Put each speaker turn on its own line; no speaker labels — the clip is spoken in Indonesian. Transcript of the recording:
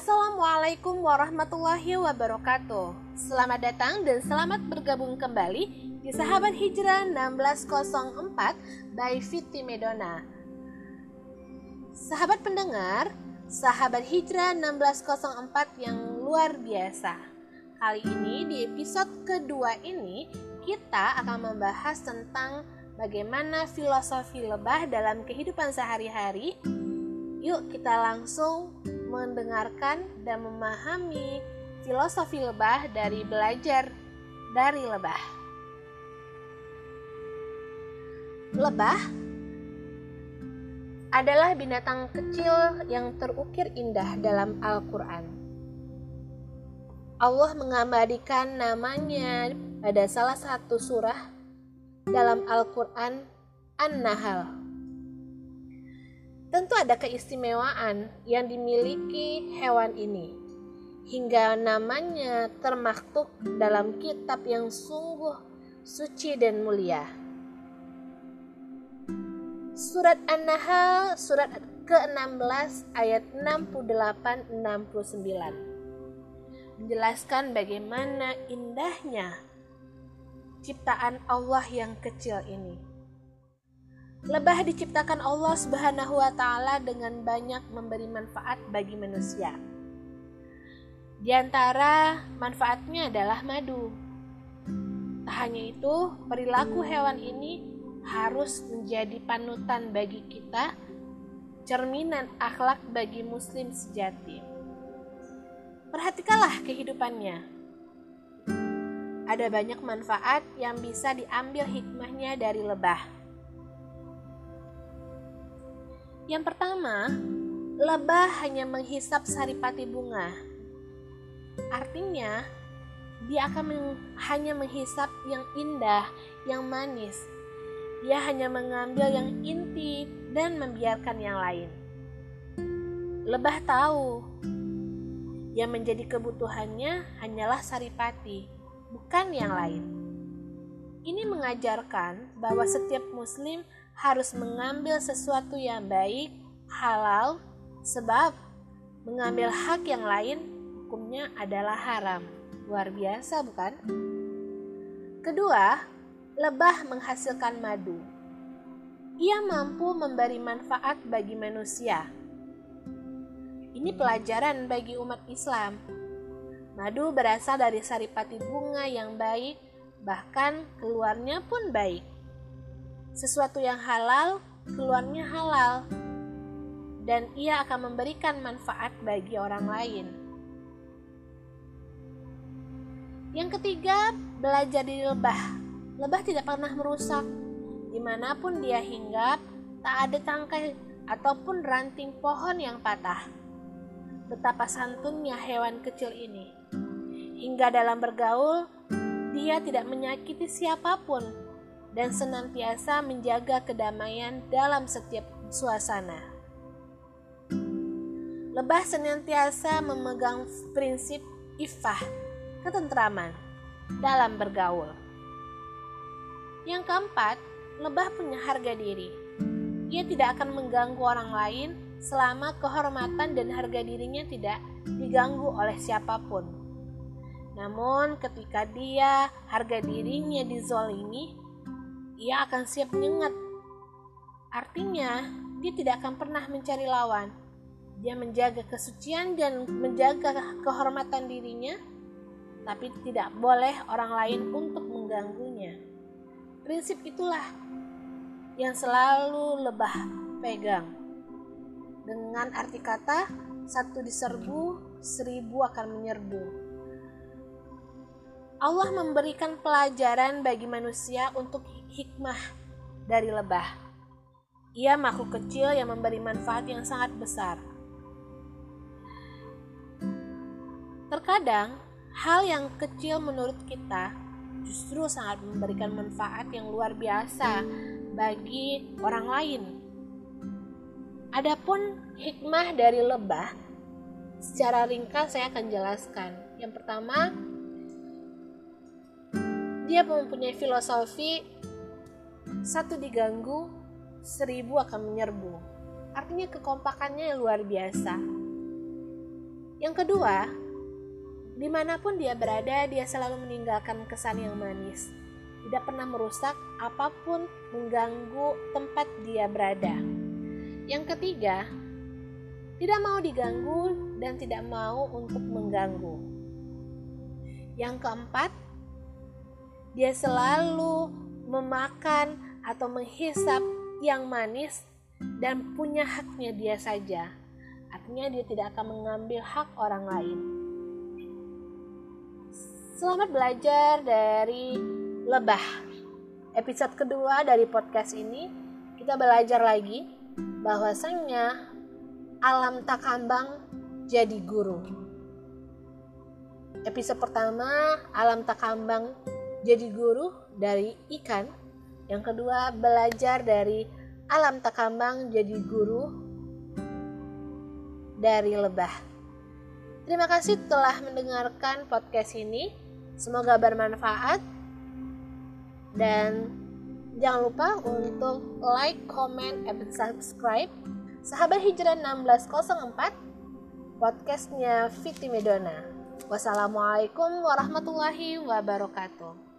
Assalamualaikum warahmatullahi wabarakatuh. Selamat datang dan selamat bergabung kembali di Sahabat Hijrah 1604 by Fiti Medona. Sahabat pendengar, Sahabat Hijrah 1604 yang luar biasa. Kali ini di episode kedua ini kita akan membahas tentang bagaimana filosofi lebah dalam kehidupan sehari-hari. Yuk kita langsung mendengarkan dan memahami filosofi lebah dari belajar dari lebah. Lebah adalah binatang kecil yang terukir indah dalam Al-Quran. Allah mengabadikan namanya pada salah satu surah dalam Al-Quran An-Nahl. Tentu ada keistimewaan yang dimiliki hewan ini, hingga namanya termaktub dalam kitab yang sungguh suci dan mulia. Surat An-Nahl surat ke-16 ayat 68-69 menjelaskan bagaimana indahnya ciptaan Allah yang kecil ini. Lebah diciptakan Allah Subhanahu wa taala dengan banyak memberi manfaat bagi manusia. Di antara manfaatnya adalah madu. Tak hanya itu, perilaku hewan ini harus menjadi panutan bagi kita, cerminan akhlak bagi muslim sejati. Perhatikanlah kehidupannya. Ada banyak manfaat yang bisa diambil hikmahnya dari lebah Yang pertama, lebah hanya menghisap saripati bunga. Artinya, dia akan meng, hanya menghisap yang indah, yang manis. Dia hanya mengambil yang inti dan membiarkan yang lain. Lebah tahu yang menjadi kebutuhannya hanyalah saripati, bukan yang lain. Ini mengajarkan bahwa setiap muslim harus mengambil sesuatu yang baik, halal, sebab mengambil hak yang lain hukumnya adalah haram. Luar biasa, bukan? Kedua, lebah menghasilkan madu. Ia mampu memberi manfaat bagi manusia. Ini pelajaran bagi umat Islam. Madu berasal dari saripati bunga yang baik, bahkan keluarnya pun baik sesuatu yang halal keluarnya halal dan ia akan memberikan manfaat bagi orang lain. Yang ketiga, belajar di lebah. Lebah tidak pernah merusak. Di mana pun dia hinggap, tak ada tangkai ataupun ranting pohon yang patah. Betapa santunnya hewan kecil ini. Hingga dalam bergaul, dia tidak menyakiti siapa pun dan senantiasa menjaga kedamaian dalam setiap suasana. Lebah senantiasa memegang prinsip ifah, ketentraman dalam bergaul. Yang keempat, lebah punya harga diri. Ia tidak akan mengganggu orang lain selama kehormatan dan harga dirinya tidak diganggu oleh siapa pun. Namun, ketika dia harga dirinya dizolimi, ia akan siap menyengat. Artinya, dia tidak akan pernah mencari lawan. Dia menjaga kesucian dan menjaga kehormatan dirinya, tapi tidak boleh orang lain untuk mengganggunya. Prinsip itulah yang selalu lebah pegang. Dengan arti kata, satu diserbu, seribu akan menyerbu. Allah memberikan pelajaran bagi manusia untuk hikmah dari lebah. Ia makhluk kecil yang memberi manfaat yang sangat besar. Terkadang, hal yang kecil menurut kita justru sangat memberikan manfaat yang luar biasa bagi orang lain. Adapun hikmah dari lebah, secara ringkas saya akan jelaskan. Yang pertama, dia mempunyai filosofi satu diganggu, seribu akan menyerbu. Artinya kekompakannya yang luar biasa. Yang kedua, di mana pun dia berada, dia selalu meninggalkan kesan yang manis. Tidak pernah merusak apa pun mengganggu tempat dia berada. Yang ketiga, tidak mau diganggu dan tidak mau untuk mengganggu. Yang keempat, dia selalu memakan atau menghisap yang manis dan punya haknya dia saja. Artinya dia tidak akan mengambil hak orang lain. Selamat belajar dari lebah. Episode kedua dari podcast ini kita belajar lagi bahwasanya alam takambang jadi guru. Episode pertama alam takambang jadi guru dari ikan. Yang kedua belajar dari alam takambang jadi guru dari lebah. Terima kasih telah mendengarkan podcast ini. Semoga bermanfaat. Dan jangan lupa untuk like, comment, and subscribe Sahabat Hijrah 1604 podcastnya Fiti Medona. Wassalamualaikum warahmatullahi wabarakatuh.